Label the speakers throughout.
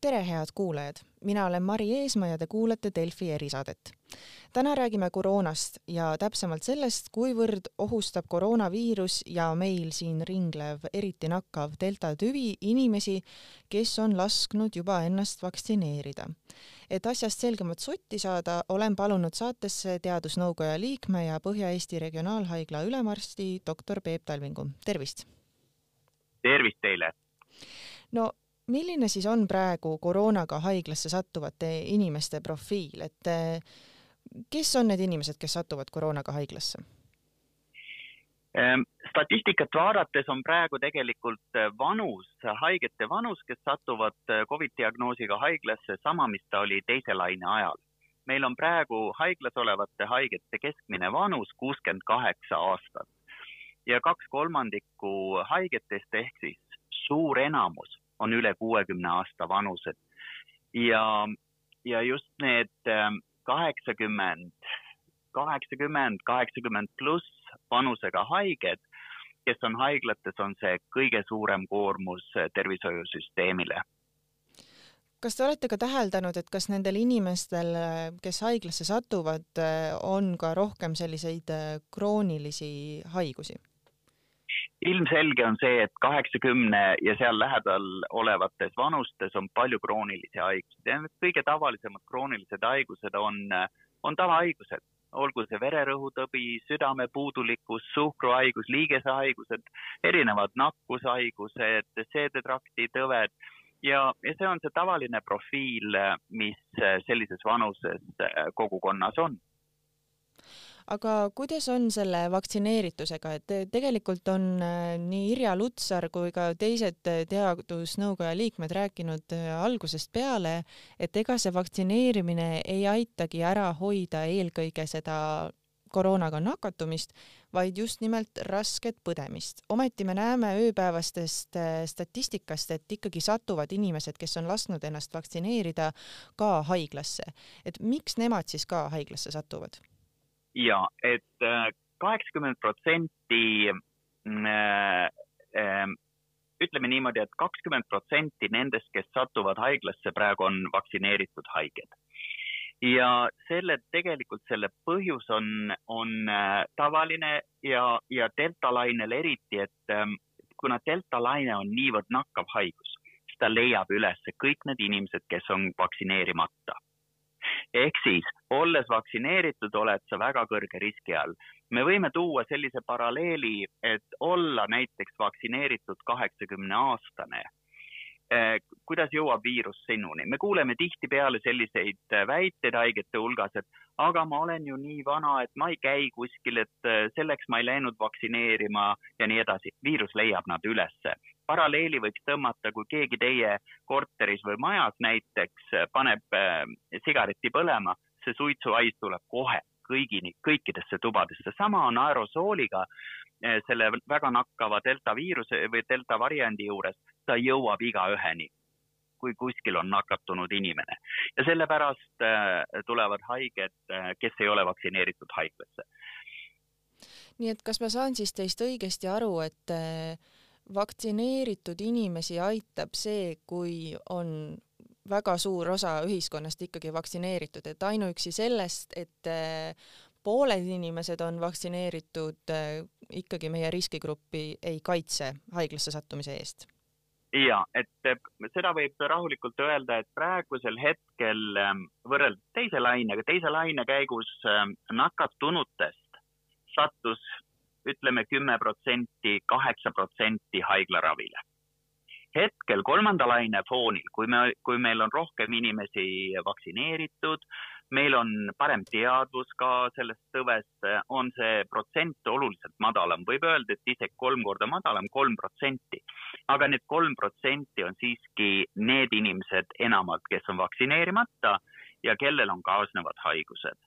Speaker 1: tere, head kuulajad, mina olen Mari Eesmaa ja te kuulate Delfi erisaadet. täna räägime koroonast ja täpsemalt sellest, kuivõrd ohustab koroonaviirus ja meil siin ringlev eriti nakkav delta tüvi inimesi, kes on lasknud juba ennast vaktsineerida. et asjast selgemat sotti saada, olen palunud saatesse Teadusnõukoja liikme ja Põhja-Eesti Regionaalhaigla ülemarsti doktor Peep Talvingu, tervist!
Speaker 2: tervist teile!
Speaker 1: no milline siis on praegu koroonaga haiglasse sattuvate inimeste profiil, et eh, kes on need inimesed, kes satuvad koroonaga haiglasse?
Speaker 2: Ehm, statistikat vaadates on praegu tegelikult eh, vanus, haigete vanus, kes satuvad eh, Covid diagnoosiga haiglasse, sama, mis ta oli teise laine ajal. meil on praegu haiglas olevate haigete keskmine vanus kuuskümmend kaheksa aastat ja kaks kolmandikku haigetest ehk siis suur enamus on üle kuuekümne aasta vanused. ja, ja just need ähm, kaheksakümmend, kaheksakümmend, kaheksakümmend pluss vanusega haiged, kes on haiglates, on see kõige suurem koormus äh, tervishoiusüsteemile
Speaker 1: kas te olete ka täheldanud, et kas nendel inimestel, kes haiglasse satuvad, äh, on ka rohkem selliseid äh, kroonilisi haigusi?
Speaker 2: Ilmselge on see, et kaheksakümne ja seal lähedal olevates vanustes on palju kroonilisi haigusi. Ja need kõige tavalisemad kroonilised haigused on, on tavahaigused, olgu see vererõhutõbi, südamepuudulikkus, suhkruhaigus, liigesehaigused, erinevad nakkushaigused, seedetrakti tõved. Ja, ja see on see tavaline profiil, mis sellises vanuses kogukonnas on
Speaker 1: aga kuidas on selle vaktsineeritusega, et tegelikult on äh, nii Irja Lutsar kui ka teised äh, teadusnõukoja liikmed rääkinud äh, algusest peale, et ega see vaktsineerimine ei aitagi ära hoida eelkõige seda koroonaga nakatumist, vaid just nimelt rasket põdemist. ometi me näeme ööpäevastest statistikast, et ikkagi satuvad inimesed, kes on lasknud ennast vaktsineerida, ka haiglasse. et miks nemad siis ka haiglasse satuvad?
Speaker 2: Ja et äh, kaheksakümmend protsenti mm, äh, ähm, ütleme niimoodi et, et kakskümmend protsenti nendest, kes satuvad haiglasse, praegu on vaktsineeritud haiged. ja selle, tegelikult selle põhjus on, on äh, tavaline ja, ja delta lainel eriti, et ähm, kuna delta laine on niivõrd nakkav haigus, siis ta leiab üles kõik need inimesed, kes on vaktsineerimata ehk siis, olles vaktsineeritud, oled sa väga kõrge riski all. me võime tuua sellise paralleeli, et olla näiteks vaktsineeritud kaheksakümne aastane eh, kuidas jõuab viirus sinuni. me kuuleme tihtipeale selliseid väiteid haigete hulgas, et aga ma olen ju nii vana, et ma ei käi kuskil, et eh, selleks ma ei läinud vaktsineerima ja nii edasi. viirus leiab nad ülesse paralleeli võiks tõmmata, kui keegi teie korteris või majas näiteks paneb sigareti põlema, see suitsuhais tuleb kohe kõigini, kõikidesse tubadesse. sama on aerosooliga äh, selle väga nakkava delta viiruse või delta variandi juures, ta jõuab igaüheni, kui kuskil on nakatunud inimene ja sellepärast äh, tulevad haiged, kes ei ole vaktsineeritud haiglasse.
Speaker 1: nii et kas ma saan siis teist õigesti aru, et vaktsineeritud inimesi aitab see, kui on väga suur osa ühiskonnast ikkagi vaktsineeritud, et ainuüksi sellest, et eh, pooled inimesed on vaktsineeritud, eh, ikkagi meie riskigruppi ei kaitse haiglasse sattumise eest?
Speaker 2: ja et eh, seda võib rahulikult öelda, et praegusel hetkel võrreldes teise lainega, teise laine käigus nakatunutest sattus ütleme kümme protsenti, kaheksa protsenti haiglaravile. Hetkel kolmanda laine foonil, kui me, kui meil on rohkem inimesi vaktsineeritud, meil on parem teadvus ka sellest tõvest, on see protsent oluliselt madalam, võib öelda, et isegi kolm korda madalam, kolm protsenti. aga need kolm protsenti on siiski need inimesed enamalt, kes on vaktsineerimata ja kellel on kaasnevad haigused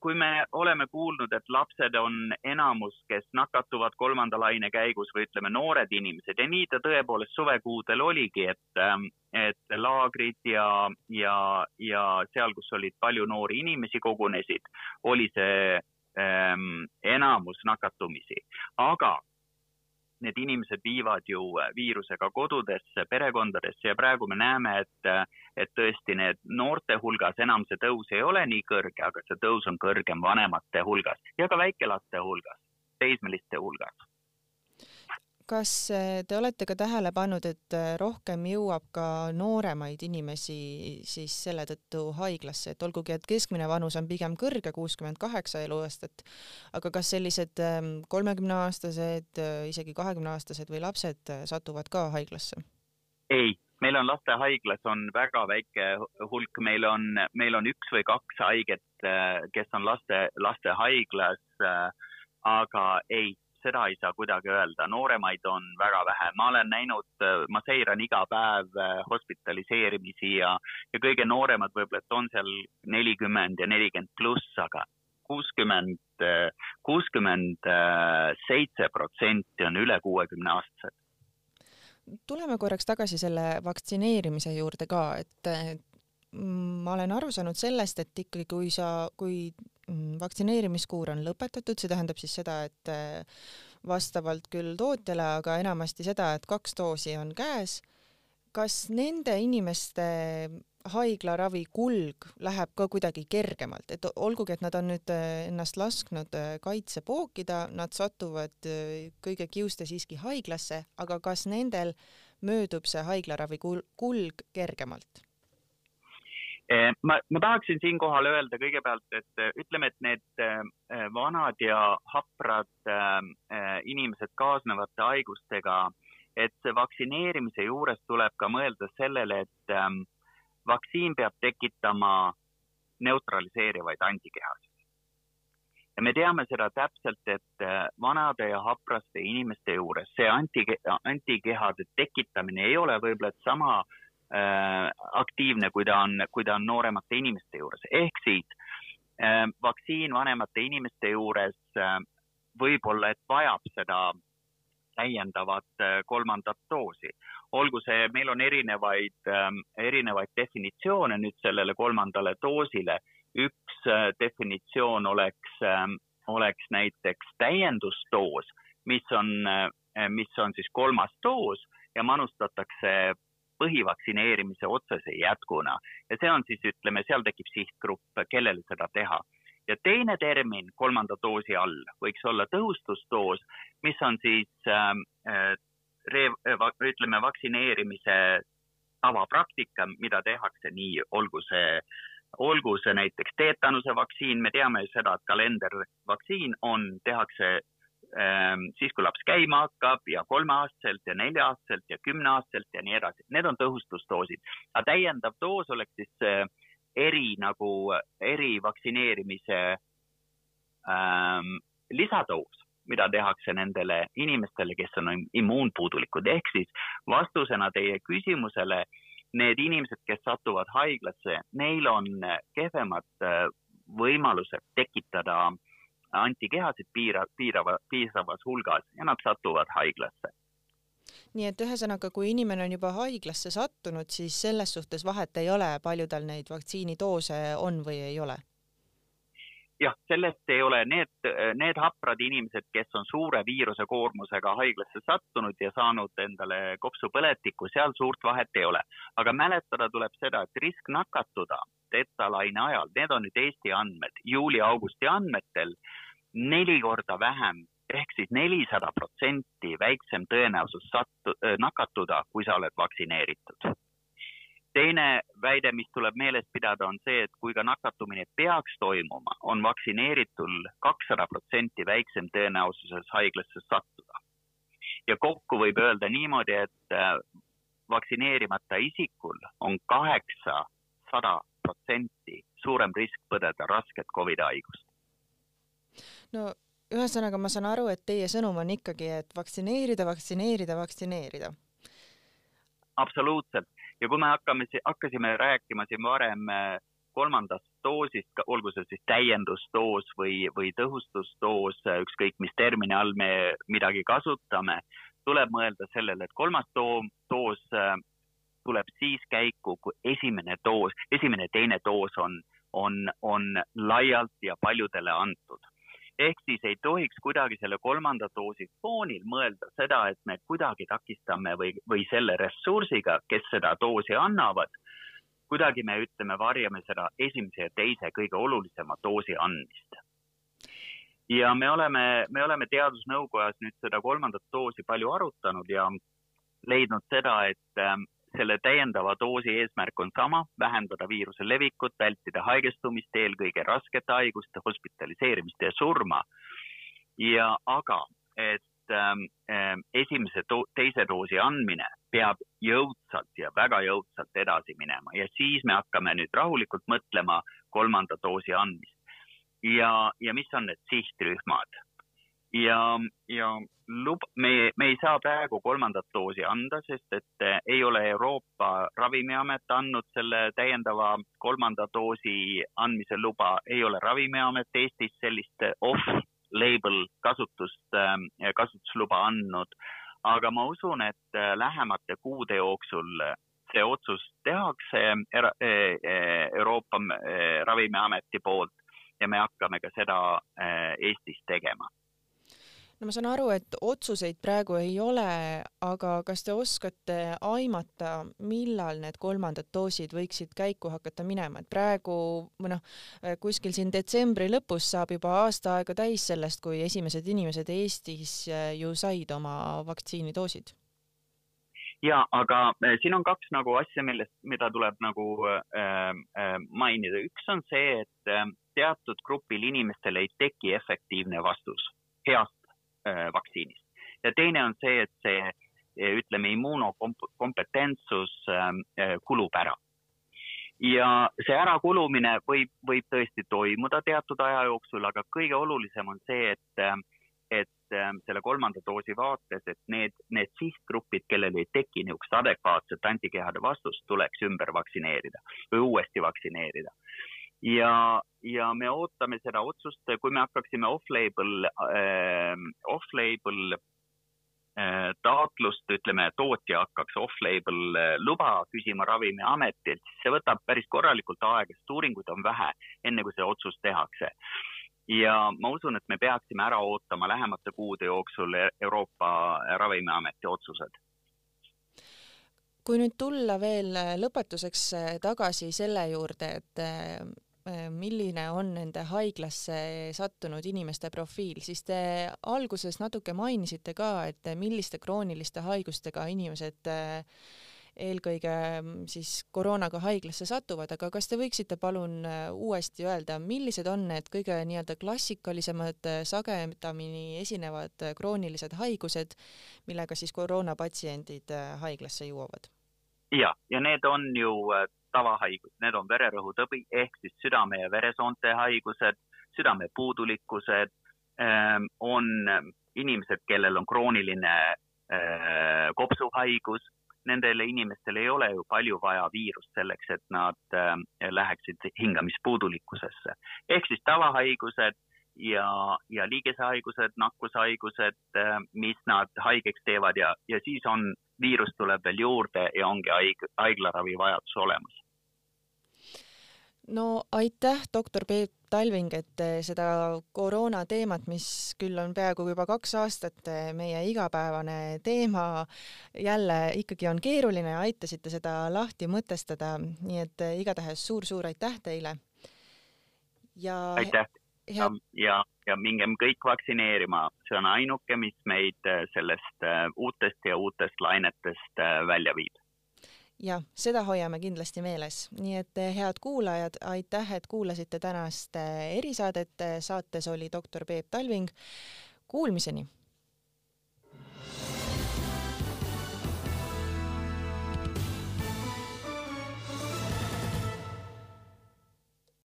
Speaker 2: kui me oleme kuulnud, et lapsed on enamus, kes nakatuvad kolmanda laine käigus või ütleme, noored inimesed ja nii ta tõepoolest suvekuudel oligi, et, ehm, et laagrid ja, ja, ja seal, kus olid palju noori inimesi kogunesid, oli see ähm, enamus nakatumisi, aga need inimesed viivad ju viirusega kodudesse, perekondadesse ja praegu me näeme, et, et tõesti need noorte hulgas enam see tõus ei ole nii kõrge, aga see tõus on kõrgem vanemate hulgas ja ka väikelaste hulgas, teismeliste hulgas
Speaker 1: kas eh, te olete ka tähele pannud, et eh, rohkem jõuab ka nooremaid inimesi siis selle tõttu haiglasse, et olgugi, et keskmine vanus on pigem kõrge, kuuskümmend kaheksa eluaastat, aga kas sellised ehm, kolmekümneaastased, eh, isegi kahekümneaastased või lapsed satuvad ka haiglasse?
Speaker 2: ei, meil on lastehaiglas on väga väike hulk, meil on, meil on üks või kaks haiget, kes on laste, lastehaiglas, aga ei seda ei saa kuidagi öelda, nooremaid on väga vähe, ma olen näinud, ma seiran iga päev äh, hospitaliseerimisi ja, ja kõige nooremad võib-olla, et on seal nelikümmend ja nelikümmend pluss, aga kuuskümmend, kuuskümmend seitse protsenti on üle kuuekümne aastased
Speaker 1: tuleme korraks tagasi selle vaktsineerimise juurde ka, et ma olen aru saanud sellest, et ikkagi kui sa, kui mm, vaktsineerimiskuur on lõpetatud, see tähendab siis seda, et äh, vastavalt küll tootjale, aga enamasti seda, et kaks doosi on käes. kas nende inimeste haiglaravi kulg läheb ka kuidagi kergemalt, et olgugi, et nad on nüüd äh, ennast lasknud äh, kaitse pookida, nad satuvad kõige kiuste siiski haiglasse, aga kas nendel möödub see haiglaravi kulg kergemalt?
Speaker 2: Eh, ma, ma tahaksin siinkohal öelda kõigepealt, et eh, ütleme, et need eh, vanad ja haprad inimesed kaasnevate haigustega, et vaktsineerimise juures tuleb ka mõelda sellele, et vaktsiin peab tekitama neutraliseerivaid antikehasid. ja me teame seda täpselt, et vanade ja hapraste inimeste juures see antike, antikehade tekitamine ei ole võib-olla sama äh, aktiivne, kui ta on, kui ta on nooremate inimeste juures. ehk siis äh, vaktsiin vanemate inimeste juures äh, võib-olla, et vajab seda täiendavat kolmandat doosi. olgu see, meil on erinevaid, erinevaid definitsioone nüüd sellele kolmandale doosile. üks definitsioon oleks, oleks näiteks täiendusdoos, mis on, mis on siis kolmas doos ja manustatakse põhivaktsineerimise otsese jätkuna ja see on siis, ütleme, seal tekib sihtgrupp, kellel seda teha. ja teine termin kolmanda doosi all võiks olla tõhustusdoos, mis on siis ähm, äh, äh, ütleme, vaktsineerimise tavapraktika, mida tehakse nii, olgu see olgu see näiteks teetanuse vaktsiin, me teame ju seda, et kalendervaktsiin on, tehakse siis, kui laps käima hakkab ja kolmeaastaselt ja nelja-aastaselt ja kümneaastaselt ja nii edasi, need on tõhustusdoosid. aga täiendav doos oleks siis eri nagu, erivaktsineerimise ähm, lisadoos, mida tehakse nendele inimestele, kes on immuunpuudulikud, ehk siis vastusena teie küsimusele, need inimesed, kes satuvad haiglasse, neil on kehvemad äh, võimalused tekitada äh, antikehasid piira, piirava, piisavas hulgas ja nad satuvad haiglasse.
Speaker 1: nii et ühesõnaga, kui inimene on juba haiglasse sattunud, siis selles suhtes vahet ei ole, palju tal neid vaktsiinidoose on või ei ole?
Speaker 2: Jah, sellest ei ole, need, need haprad inimesed, kes on suure viirusekoormusega haiglasse sattunud ja saanud endale kopsupõletikku, seal suurt vahet ei ole. aga mäletada tuleb seda, et risk nakatuda deltalaine ajal, need on nüüd Eesti andmed, juuli-augusti andmetel neli korda vähem ehk siis nelisada protsenti väiksem tõenäosus sattu, nakatuda, kui sa oled vaktsineeritud. Teine väide, mis tuleb meeles pidada, on see, et kui ka nakatumine peaks toimuma, on vaktsineeritul kakssada protsenti väiksem tõenäosuses haiglasse sattuda. ja kokku võib öelda niimoodi, et vaktsineerimata isikul on kaheksasada protsenti suurem risk põdeda rasket Covidi haigust.
Speaker 1: no ühesõnaga, ma saan aru, et teie sõnum on ikkagi, et vaktsineerida, vaktsineerida, vaktsineerida.
Speaker 2: absoluutselt ja kui me hakkame, hakkasime rääkima siin varem äh, kolmandast doosist, olgu see siis täiendusdoos või, või tõhustusdoos, äh, ükskõik mis termini all me midagi kasutame, tuleb mõelda sellele, et kolmas doos äh, tuleb siis käiku, kui esimene doos, esimene ja teine doos on, on, on laialt ja paljudele antud. Ehk siis ei tohiks kuidagi selle kolmanda doosi foonil mõelda seda, et me kuidagi takistame või, või selle ressursiga, kes seda doosi annavad, kuidagi me ütleme, varjame seda esimese ja teise kõige olulisema doosi andmist. ja me oleme, me oleme Teadusnõukojas nüüd seda kolmandat doosi palju arutanud ja leidnud seda, et selle täiendava doosi eesmärk on sama, vähendada viiruse levikut, vältida haigestumist, eelkõige raskete haiguste, hospitaliseerimist ja surma. ja aga, et ähm, ähm esimese do teise doosi andmine peab jõudsalt ja väga jõudsalt edasi minema ja siis me hakkame nüüd rahulikult mõtlema kolmanda doosi andmist. ja, ja mis on need sihtrühmad ja, ja lub-, me, me ei saa praegu kolmandat doosi anda, sest et eh, ei ole Euroopa Ravimiamet andnud selle täiendava kolmanda doosi andmise luba, ei ole Ravimiamet Eestis sellist off-label kasutust, eh, kasutusluba andnud. aga ma usun, et eh, lähemate kuude jooksul see otsus tehakse Euroopa Ravimiameti poolt ja me hakkame ka seda Eestis tegema
Speaker 1: no ma saan aru, et otsuseid praegu ei ole, aga kas te oskate aimata, millal need kolmandad doosid võiksid käiku hakata minema, et praegu või noh, kuskil siin detsembri lõpus saab juba aasta aega täis sellest, kui esimesed inimesed Eestis eh, ju said oma vaktsiinidoosid
Speaker 2: ja aga äh, siin on kaks nagu asja, millest, mida tuleb nagu äh, äh, mainida. üks on see, et äh, teatud grupil inimestel ei teki efektiivne vastus heast vaktsiinist. ja teine on see, et see äh, ütleme, immuunokompetentsus äh, kulub ära. ja see ärakulumine võib, võib tõesti toimuda teatud aja jooksul, aga kõige olulisem on see, et, et selle kolmanda doosi vaates, et need, need sihtgrupid, kellel ei teki niisugust adekvaatset antikehade vastust, tuleks ümber vaktsineerida või uuesti vaktsineerida ja, ja me ootame seda otsust, kui me hakkaksime off-label äh,, off-label äh, taotlust, ütleme, tootja hakkaks off-label äh, luba küsima Ravimiametilt, siis see võtab päris korralikult aega, sest uuringuid on vähe, enne kui see otsus tehakse. ja ma usun, et me peaksime ära ootama lähemate kuude jooksul Euroopa Ravimiameti otsused
Speaker 1: kui nüüd tulla veel lõpetuseks tagasi selle juurde, et Äh, milline on nende haiglasse sattunud inimeste profiil, siis te alguses natuke mainisite ka, et milliste krooniliste haigustega inimesed äh, eelkõige mm, siis koroonaga haiglasse satuvad, aga kas te võiksite palun äh, uuesti öelda, millised on need kõige nii-öelda klassikalisemad, sagedamini esinevad kroonilised haigused, millega siis koroonapatsiendid haiglasse jõuavad?
Speaker 2: ja, ja need on ju tavahaigus, need on vererõhutõbi ehk siis südame ja veresoonte haigused, südame puudulikkused, ähm, on inimesed, kellel on krooniline äh, kopsuhaigus, nendel inimestel ei ole ju palju vaja viirust selleks, et nad äh, läheksid hingamispuudulikkusesse. ehk siis tavahaigused ja, ja liigesehaigused, nakkushaigused, äh, mis nad haigeks teevad ja, ja siis on, viirus tuleb veel juurde ja ongi haig-, haiglaravi vajadus olemas.
Speaker 1: No aitäh, doktor Peep Talving, et seda koroona teemat, mis küll on peaaegu juba kaks aastat meie igapäevane teema, jälle ikkagi on keeruline, aitasite seda lahti mõtestada, nii et igatahes suur-suur aitäh teile.
Speaker 2: ja aitäh ja, ja, ja mingem kõik vaktsineerima, see on ainuke, mis meid sellest uutest ja uutest lainetest välja viib.
Speaker 1: Jah, seda hoiame kindlasti meeles, nii et head kuulajad, aitäh, et kuulasite tänast erisaadet, saates oli doktor Peep Talving. Kuulmiseni